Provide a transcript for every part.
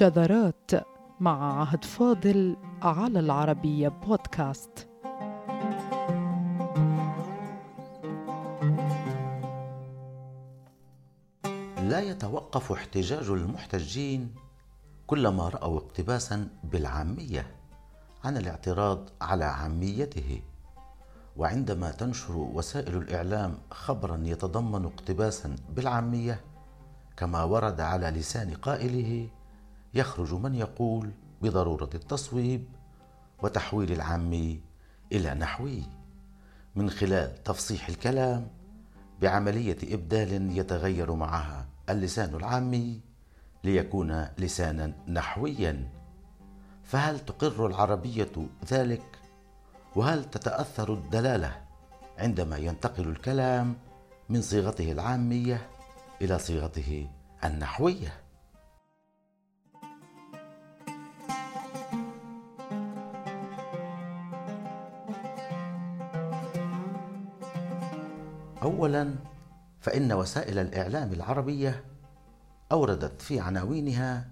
شذرات مع عهد فاضل على العربية بودكاست. لا يتوقف احتجاج المحتجين كلما رأوا اقتباسا بالعامية عن الاعتراض على عاميته. وعندما تنشر وسائل الإعلام خبرا يتضمن اقتباسا بالعامية كما ورد على لسان قائله يخرج من يقول بضرورة التصويب وتحويل العامي إلى نحوي من خلال تفصيح الكلام بعملية إبدال يتغير معها اللسان العامي ليكون لسانا نحويا. فهل تقر العربية ذلك؟ وهل تتأثر الدلالة عندما ينتقل الكلام من صيغته العامية إلى صيغته النحوية؟ اولا فإن وسائل الإعلام العربية أوردت في عناوينها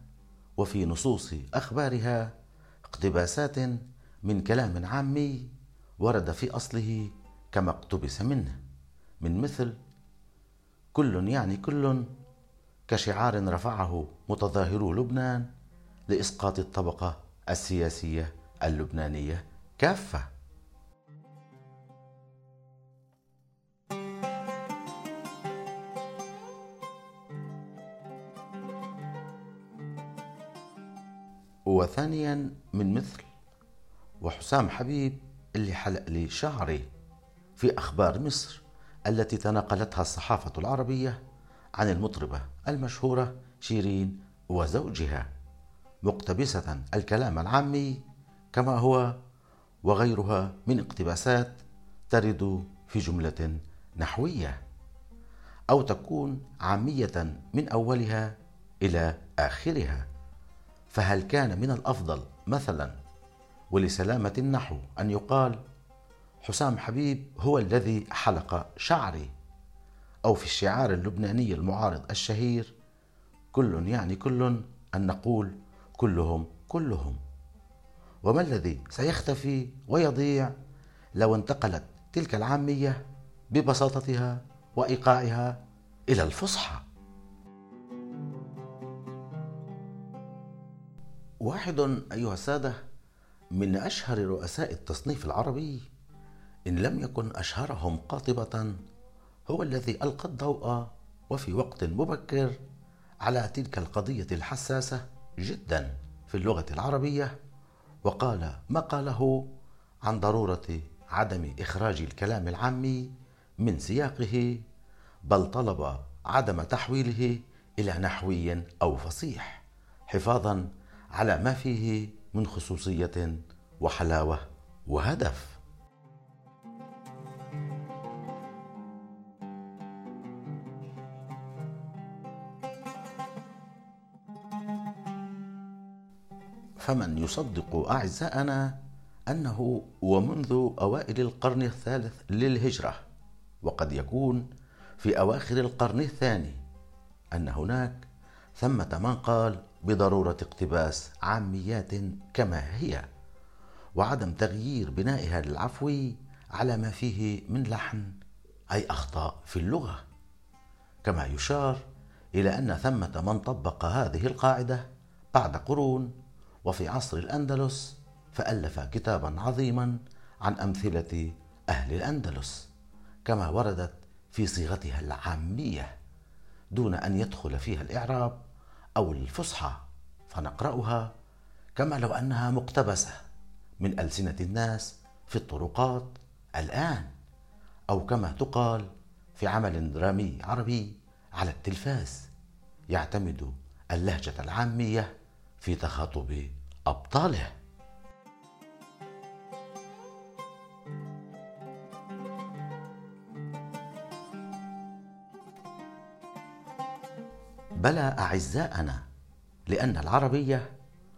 وفي نصوص أخبارها اقتباسات من كلام عامي ورد في أصله كما اقتبس منه من مثل كل يعني كل كشعار رفعه متظاهرو لبنان لإسقاط الطبقة السياسية اللبنانية كافة. وثانيا من مثل. وحسام حبيب اللي حلق لي شعري في أخبار مصر التي تناقلتها الصحافة العربية عن المطربة المشهورة شيرين وزوجها مقتبسة الكلام العامي كما هو وغيرها من اقتباسات ترد في جملة نحوية أو تكون عامية من أولها إلى آخرها. فهل كان من الأفضل مثلا ولسلامة النحو أن يقال حسام حبيب هو الذي حلق شعري أو في الشعار اللبناني المعارض الشهير كل يعني كل أن نقول كلهم كلهم وما الذي سيختفي ويضيع لو انتقلت تلك العامية ببساطتها وإيقاعها إلى الفصحى؟ واحد أيها السادة من أشهر رؤساء التصنيف العربي إن لم يكن أشهرهم قاطبة هو الذي ألقى الضوء وفي وقت مبكر على تلك القضية الحساسة جدا في اللغة العربية وقال ما قاله عن ضرورة عدم إخراج الكلام العامي من سياقه بل طلب عدم تحويله إلى نحوي أو فصيح حفاظا على ما فيه من خصوصية وحلاوة وهدف. فمن يصدق اعزائنا أنه ومنذ أوائل القرن الثالث للهجرة وقد يكون في أواخر القرن الثاني أن هناك ثمة من قال بضرورة اقتباس عاميات كما هي وعدم تغيير بنائها للعفو على ما فيه من لحن أي أخطاء في اللغة. كما يشار إلى أن ثمة من طبق هذه القاعدة بعد قرون وفي عصر الأندلس فألف كتابا عظيما عن أمثلة أهل الأندلس كما وردت في صيغتها العامية دون أن يدخل فيها الإعراب أو الفصحى فنقرأها كما لو أنها مقتبسة من ألسنة الناس في الطرقات الآن أو كما تقال في عمل درامي عربي على التلفاز يعتمد اللهجة العامية في تخاطب أبطاله. بلى أعزاءنا لأن العربية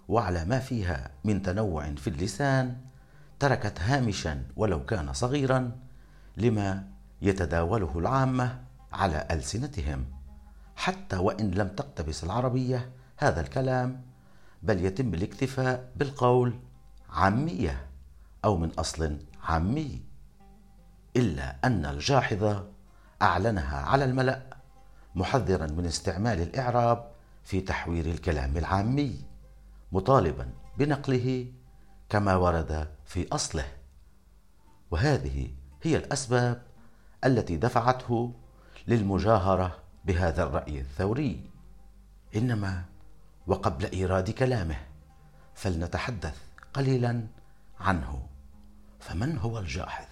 وعلى ما فيها من تنوع في اللسان تركت هامشا ولو كان صغيرا لما يتداوله العامة على ألسنتهم. حتى وإن لم تقتبس العربية هذا الكلام بل يتم الاكتفاء بالقول عامية أو من أصل عامي إلا أن الجاحظ أعلنها على الملأ. محذرا من استعمال الإعراب في تحوير الكلام العامي مطالبا بنقله كما ورد في أصله. وهذه هي الأسباب التي دفعته للمجاهرة بهذا الرأي الثوري. إنما وقبل إيراد كلامه فلنتحدث قليلا عنه. فمن هو الجاحظ؟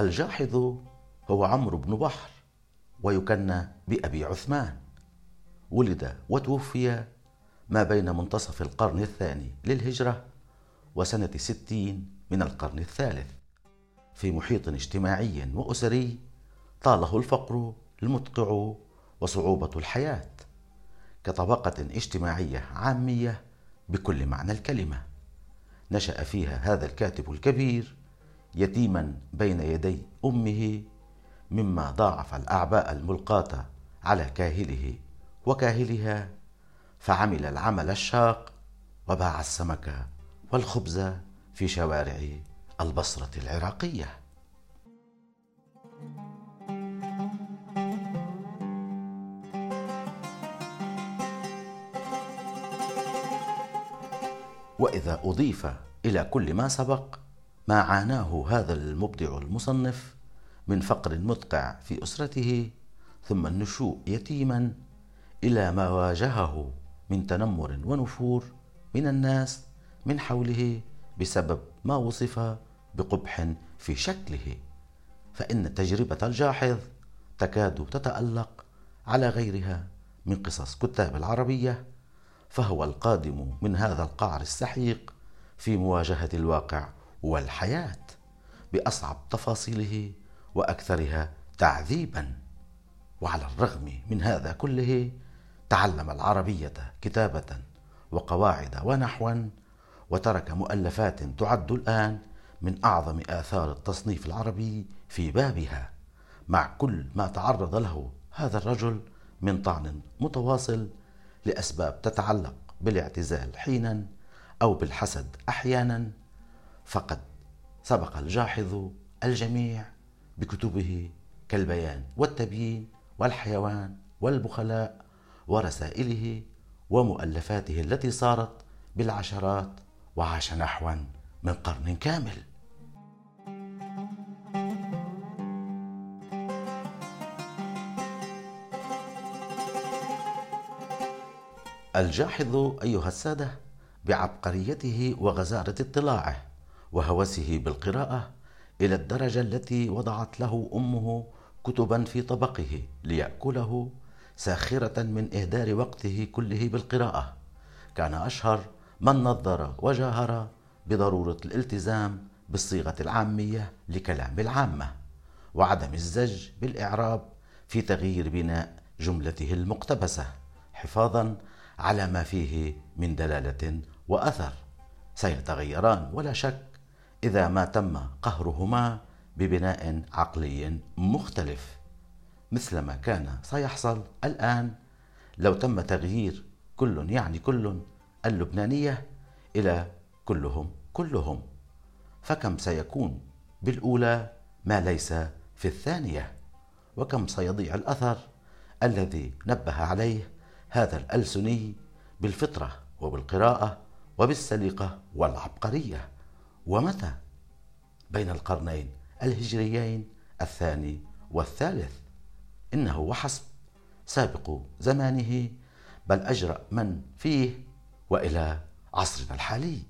الجاحظ هو عمرو بن بحر ويكنى بأبي عثمان. ولد وتوفي ما بين منتصف القرن الثاني للهجرة وسنة ستين من القرن الثالث. في محيط اجتماعي وأسري طاله الفقر المدقع وصعوبة الحياة كطبقة اجتماعية عامية بكل معنى الكلمة. نشأ فيها هذا الكاتب الكبير يتيما بين يدي أمه مما ضاعف الأعباء الملقاة على كاهله وكاهلها فعمل العمل الشاق وباع السمك والخبز في شوارع البصرة العراقية. وإذا أضيف إلى كل ما سبق ما عاناه هذا المبدع المصنف من فقر مدقع في أسرته ثم النشوء يتيما إلى ما واجهه من تنمر ونفور من الناس من حوله بسبب ما وصف بقبح في شكله. فإن تجربة الجاحظ تكاد تتألق على غيرها من قصص كتاب العربية فهو القادم من هذا القعر السحيق في مواجهة الواقع. والحياة بأصعب تفاصيله وأكثرها تعذيبا. وعلى الرغم من هذا كله تعلم العربية كتابة وقواعد ونحوا وترك مؤلفات تعد الآن من أعظم آثار التصنيف العربي في بابها مع كل ما تعرض له هذا الرجل من طعن متواصل لأسباب تتعلق بالاعتزال حينا أو بالحسد أحيانا. فقد سبق الجاحظ الجميع بكتبه كالبيان والتبيين والحيوان والبخلاء ورسائله ومؤلفاته التي صارت بالعشرات وعاش نحوا من قرن كامل. الجاحظ أيها السادة بعبقريته وغزارة اطلاعه. وهوسه بالقراءة إلى الدرجة التي وضعت له أمه كتبا في طبقه ليأكله ساخرة من إهدار وقته كله بالقراءة. كان أشهر من نظر وجاهر بضرورة الالتزام بالصيغة العامية لكلام العامة وعدم الزج بالإعراب في تغيير بناء جملته المقتبسة حفاظا على ما فيه من دلالة وأثر. سيتغيران ولا شك إذا ما تم قهرهما ببناء عقلي مختلف مثلما كان سيحصل الآن. لو تم تغيير كل يعني كل اللبنانية إلى كلهم كلهم فكم سيكون بالأولى ما ليس في الثانية؟ وكم سيضيع الأثر الذي نبه عليه هذا الألسني بالفطرة وبالقراءة وبالسليقة والعبقرية؟ ومتى؟ بين القرنين الهجريين الثاني والثالث. إنه وحسب سابق زمانه بل أجرأ من فيه وإلى عصرنا الحالي.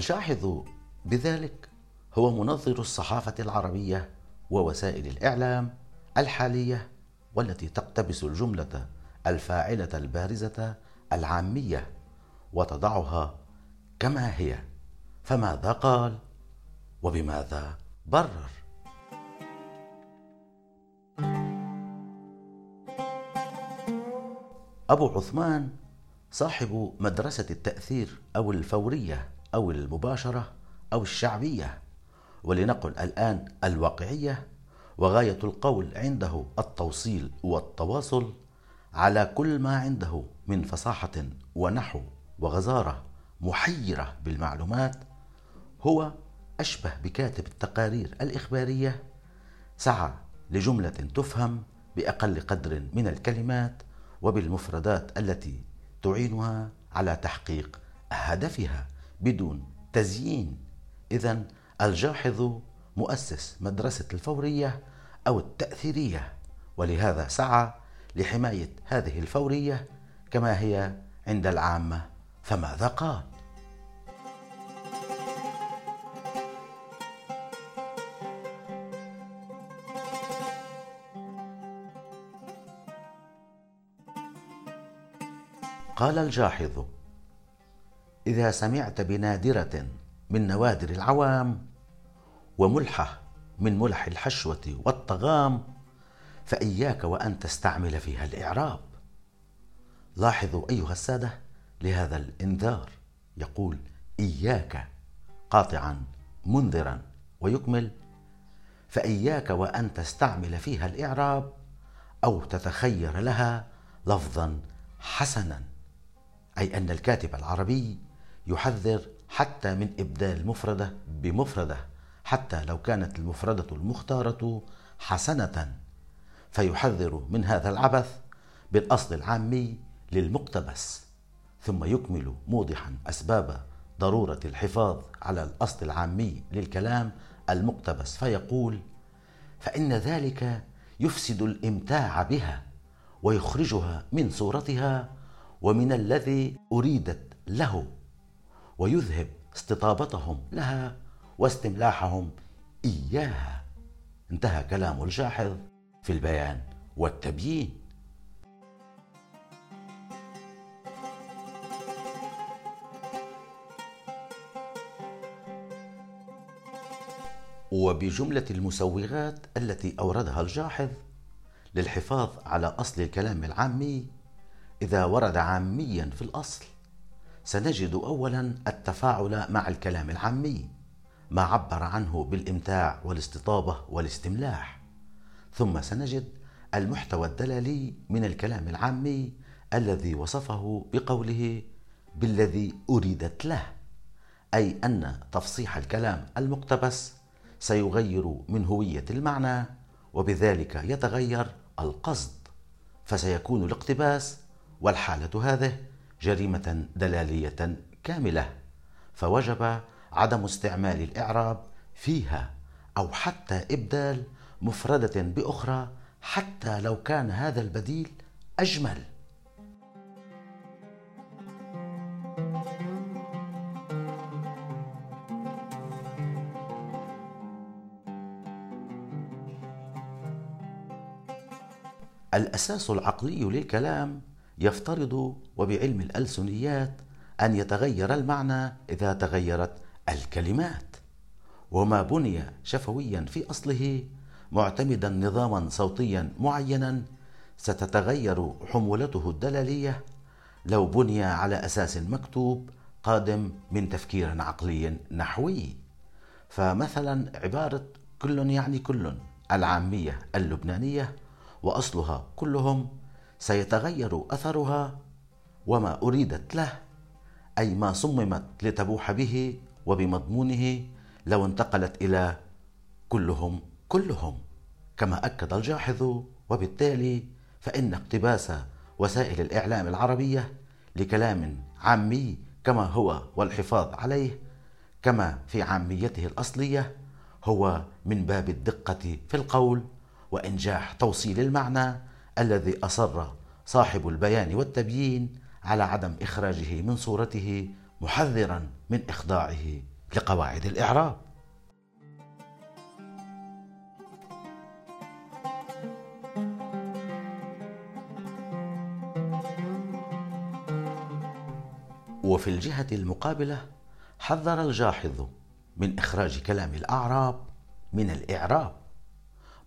الجاحظ بذلك هو منظر الصحافة العربية ووسائل الإعلام الحالية والتي تقتبس الجملة الفاعلة البارزة العامية وتضعها كما هي. فماذا قال؟ وبماذا برر؟ أبو عثمان صاحب مدرسة التأثير أو الفورية. أو المباشرة أو الشعبية. ولنقل الآن الواقعية وغاية القول عنده التوصيل والتواصل على كل ما عنده من فصاحة ونحو وغزارة محيرة بالمعلومات. هو أشبه بكاتب التقارير الإخبارية. سعى لجملة تفهم بأقل قدر من الكلمات وبالمفردات التي تعينها على تحقيق هدفها. بدون تزيين إذا الجاحظ مؤسس مدرسة الفورية أو التأثيرية ولهذا سعى لحماية هذه الفورية كما هي عند العامة فماذا قال؟ قال الجاحظ إذا سمعت بنادرة من نوادر العوام وملحة من ملح الحشوة والطغام فإياك وأن تستعمل فيها الإعراب. لاحظوا أيها السادة لهذا الإنذار. يقول إياك قاطعا منذرا ويكمل فإياك وأن تستعمل فيها الإعراب أو تتخير لها لفظا حسنا أي أن الكاتب العربي يحذر حتى من إبدال مفردة بمفردة حتى لو كانت المفردة المختارة حسنة. فيحذر من هذا العبث بالأصل العامي للمقتبس ثم يكمل موضحا أسباب ضرورة الحفاظ على الأصل العامي للكلام المقتبس فيقول فإن ذلك يفسد الإمتاع بها ويخرجها من صورتها ومن الذي أريدت له ويذهب استطابتهم لها واستملاحهم إياها. انتهى كلام الجاحظ في البيان والتبيين. وبجملة المسوغات التي أوردها الجاحظ للحفاظ على أصل الكلام العامي إذا ورد عاميا في الأصل. سنجد أولا التفاعل مع الكلام العامي ما عبر عنه بالإمتاع والاستطابة والاستملاح. ثم سنجد المحتوى الدلالي من الكلام العامي الذي وصفه بقوله بالذي أريدت له أي أن تفصيح الكلام المقتبس سيغير من هوية المعنى وبذلك يتغير القصد فسيكون الاقتباس والحالة هذه جريمة دلالية كاملة فوجب عدم استعمال الإعراب فيها أو حتى إبدال مفردة بأخرى حتى لو كان هذا البديل أجمل. الأساس العقلي للكلام يفترض وبعلم الألسنيات أن يتغير المعنى إذا تغيرت الكلمات. وما بني شفويا في أصله معتمدا نظاما صوتيا معينا ستتغير حمولته الدلالية لو بني على أساس مكتوب قادم من تفكير عقلي نحوي. فمثلا عبارة كل يعني كل العامية اللبنانية وأصلها كلهم سيتغير أثرها وما أريدت له أي ما صممت لتبوح به وبمضمونه لو انتقلت إلى كلهم كلهم. كما أكد الجاحظ وبالتالي فإن اقتباس وسائل الإعلام العربية لكلام عامي كما هو والحفاظ عليه كما في عاميته الأصلية هو من باب الدقة في القول وإنجاح توصيل المعنى الذي أصر صاحب البيان والتبيين على عدم إخراجه من صورته محذرا من إخضاعه لقواعد الإعراب. وفي الجهة المقابلة حذر الجاحظ من إخراج كلام الأعراب من الإعراب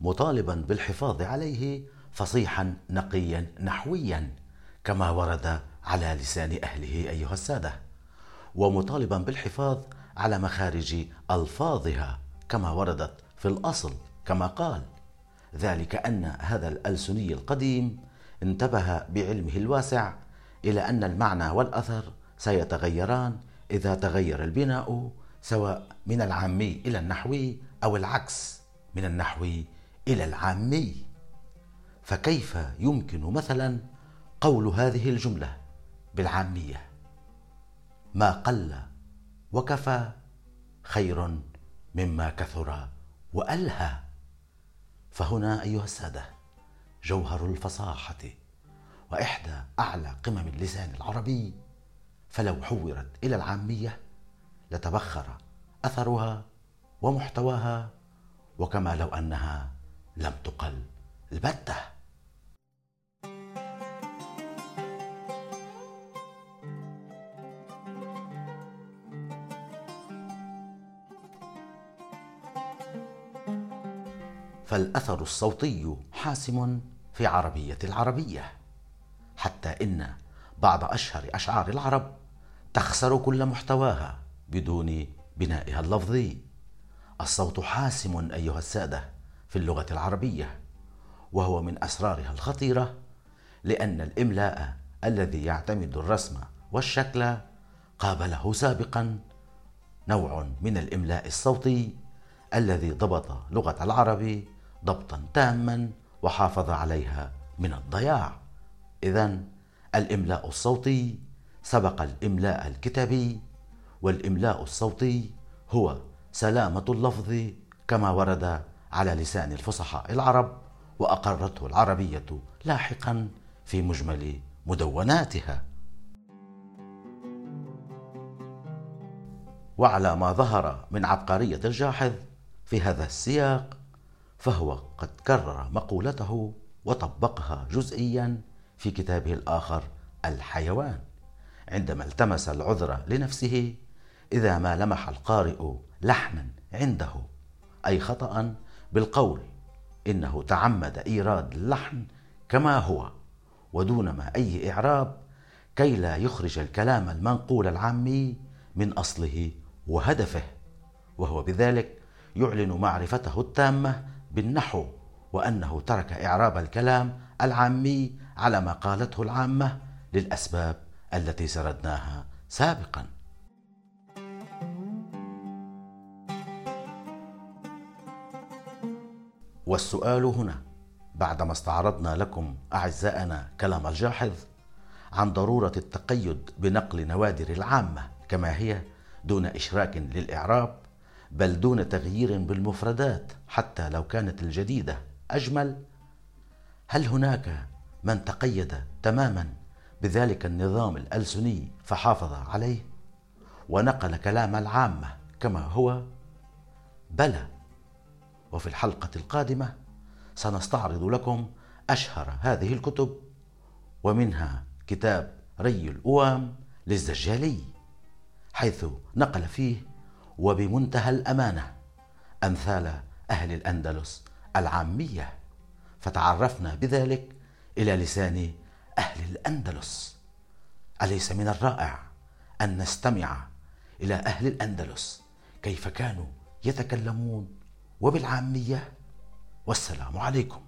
مطالبا بالحفاظ عليه فصيحا نقيا نحويا كما ورد على لسان أهله أيها السادة. ومطالبا بالحفاظ على مخارج ألفاظها كما وردت في الأصل كما قال. ذلك أن هذا الألسني القديم انتبه بعلمه الواسع إلى أن المعنى والأثر سيتغيران إذا تغير البناء سواء من العامي إلى النحوي أو العكس من النحوي إلى العامي. فكيف يمكن مثلا قول هذه الجملة بالعامية؟ ما قل وكفى خير مما كثر وألهى. فهنا أيها السادة جوهر الفصاحة وإحدى أعلى قمم اللسان العربي. فلو حورت إلى العامية لتبخر أثرها ومحتواها وكما لو أنها لم تقل البتة. فالأثر الصوتي حاسم في عربية العربية. حتى إن بعض أشهر أشعار العرب تخسر كل محتواها بدون بنائها اللفظي. الصوت حاسم أيها السادة في اللغة العربية وهو من أسرارها الخطيرة لأن الإملاء الذي يعتمد الرسم والشكل قابله سابقا نوع من الإملاء الصوتي الذي ضبط لغة العرب ضبطا تاما وحافظ عليها من الضياع. اذا الإملاء الصوتي سبق الإملاء الكتابي والإملاء الصوتي هو سلامة اللفظ كما ورد على لسان الفصحاء العرب وأقرته العربية لاحقا في مجمل مدوناتها. وعلى ما ظهر من عبقرية الجاحظ في هذا السياق فهو قد كرر مقولته وطبقها جزئيا في كتابه الآخر الحيوان. عندما التمس العذر لنفسه إذا ما لمح القارئ لحنا عنده أي خطا بالقول إنه تعمد إيراد اللحن كما هو. ودون ما أي إعراب كي لا يخرج الكلام المنقول العامي من أصله وهدفه. وهو بذلك يعلن معرفته التامة بالنحو وأنه ترك إعراب الكلام العامي على ما قالته العامة للأسباب التي سردناها سابقا. والسؤال هنا بعدما استعرضنا لكم أعزائنا كلام الجاحظ عن ضرورة التقيد بنقل نوادر العامة كما هي دون إشراك للإعراب بل دون تغيير بالمفردات حتى لو كانت الجديدة أجمل. هل هناك من تقيد تماما بذلك النظام الألسني فحافظ عليه؟ ونقل كلام العامه كما هو. بلى. وفي الحلقة القادمة سنستعرض لكم أشهر هذه الكتب ومنها كتاب ري الأوام للزجالي حيث نقل فيه وبمنتهى الأمانة أمثال أهل الأندلس العامية. فتعرفنا بذلك إلى لسان أهل الأندلس. أليس من الرائع أن نستمع إلى أهل الأندلس كيف كانوا يتكلمون وبالعامية؟ والسلام عليكم.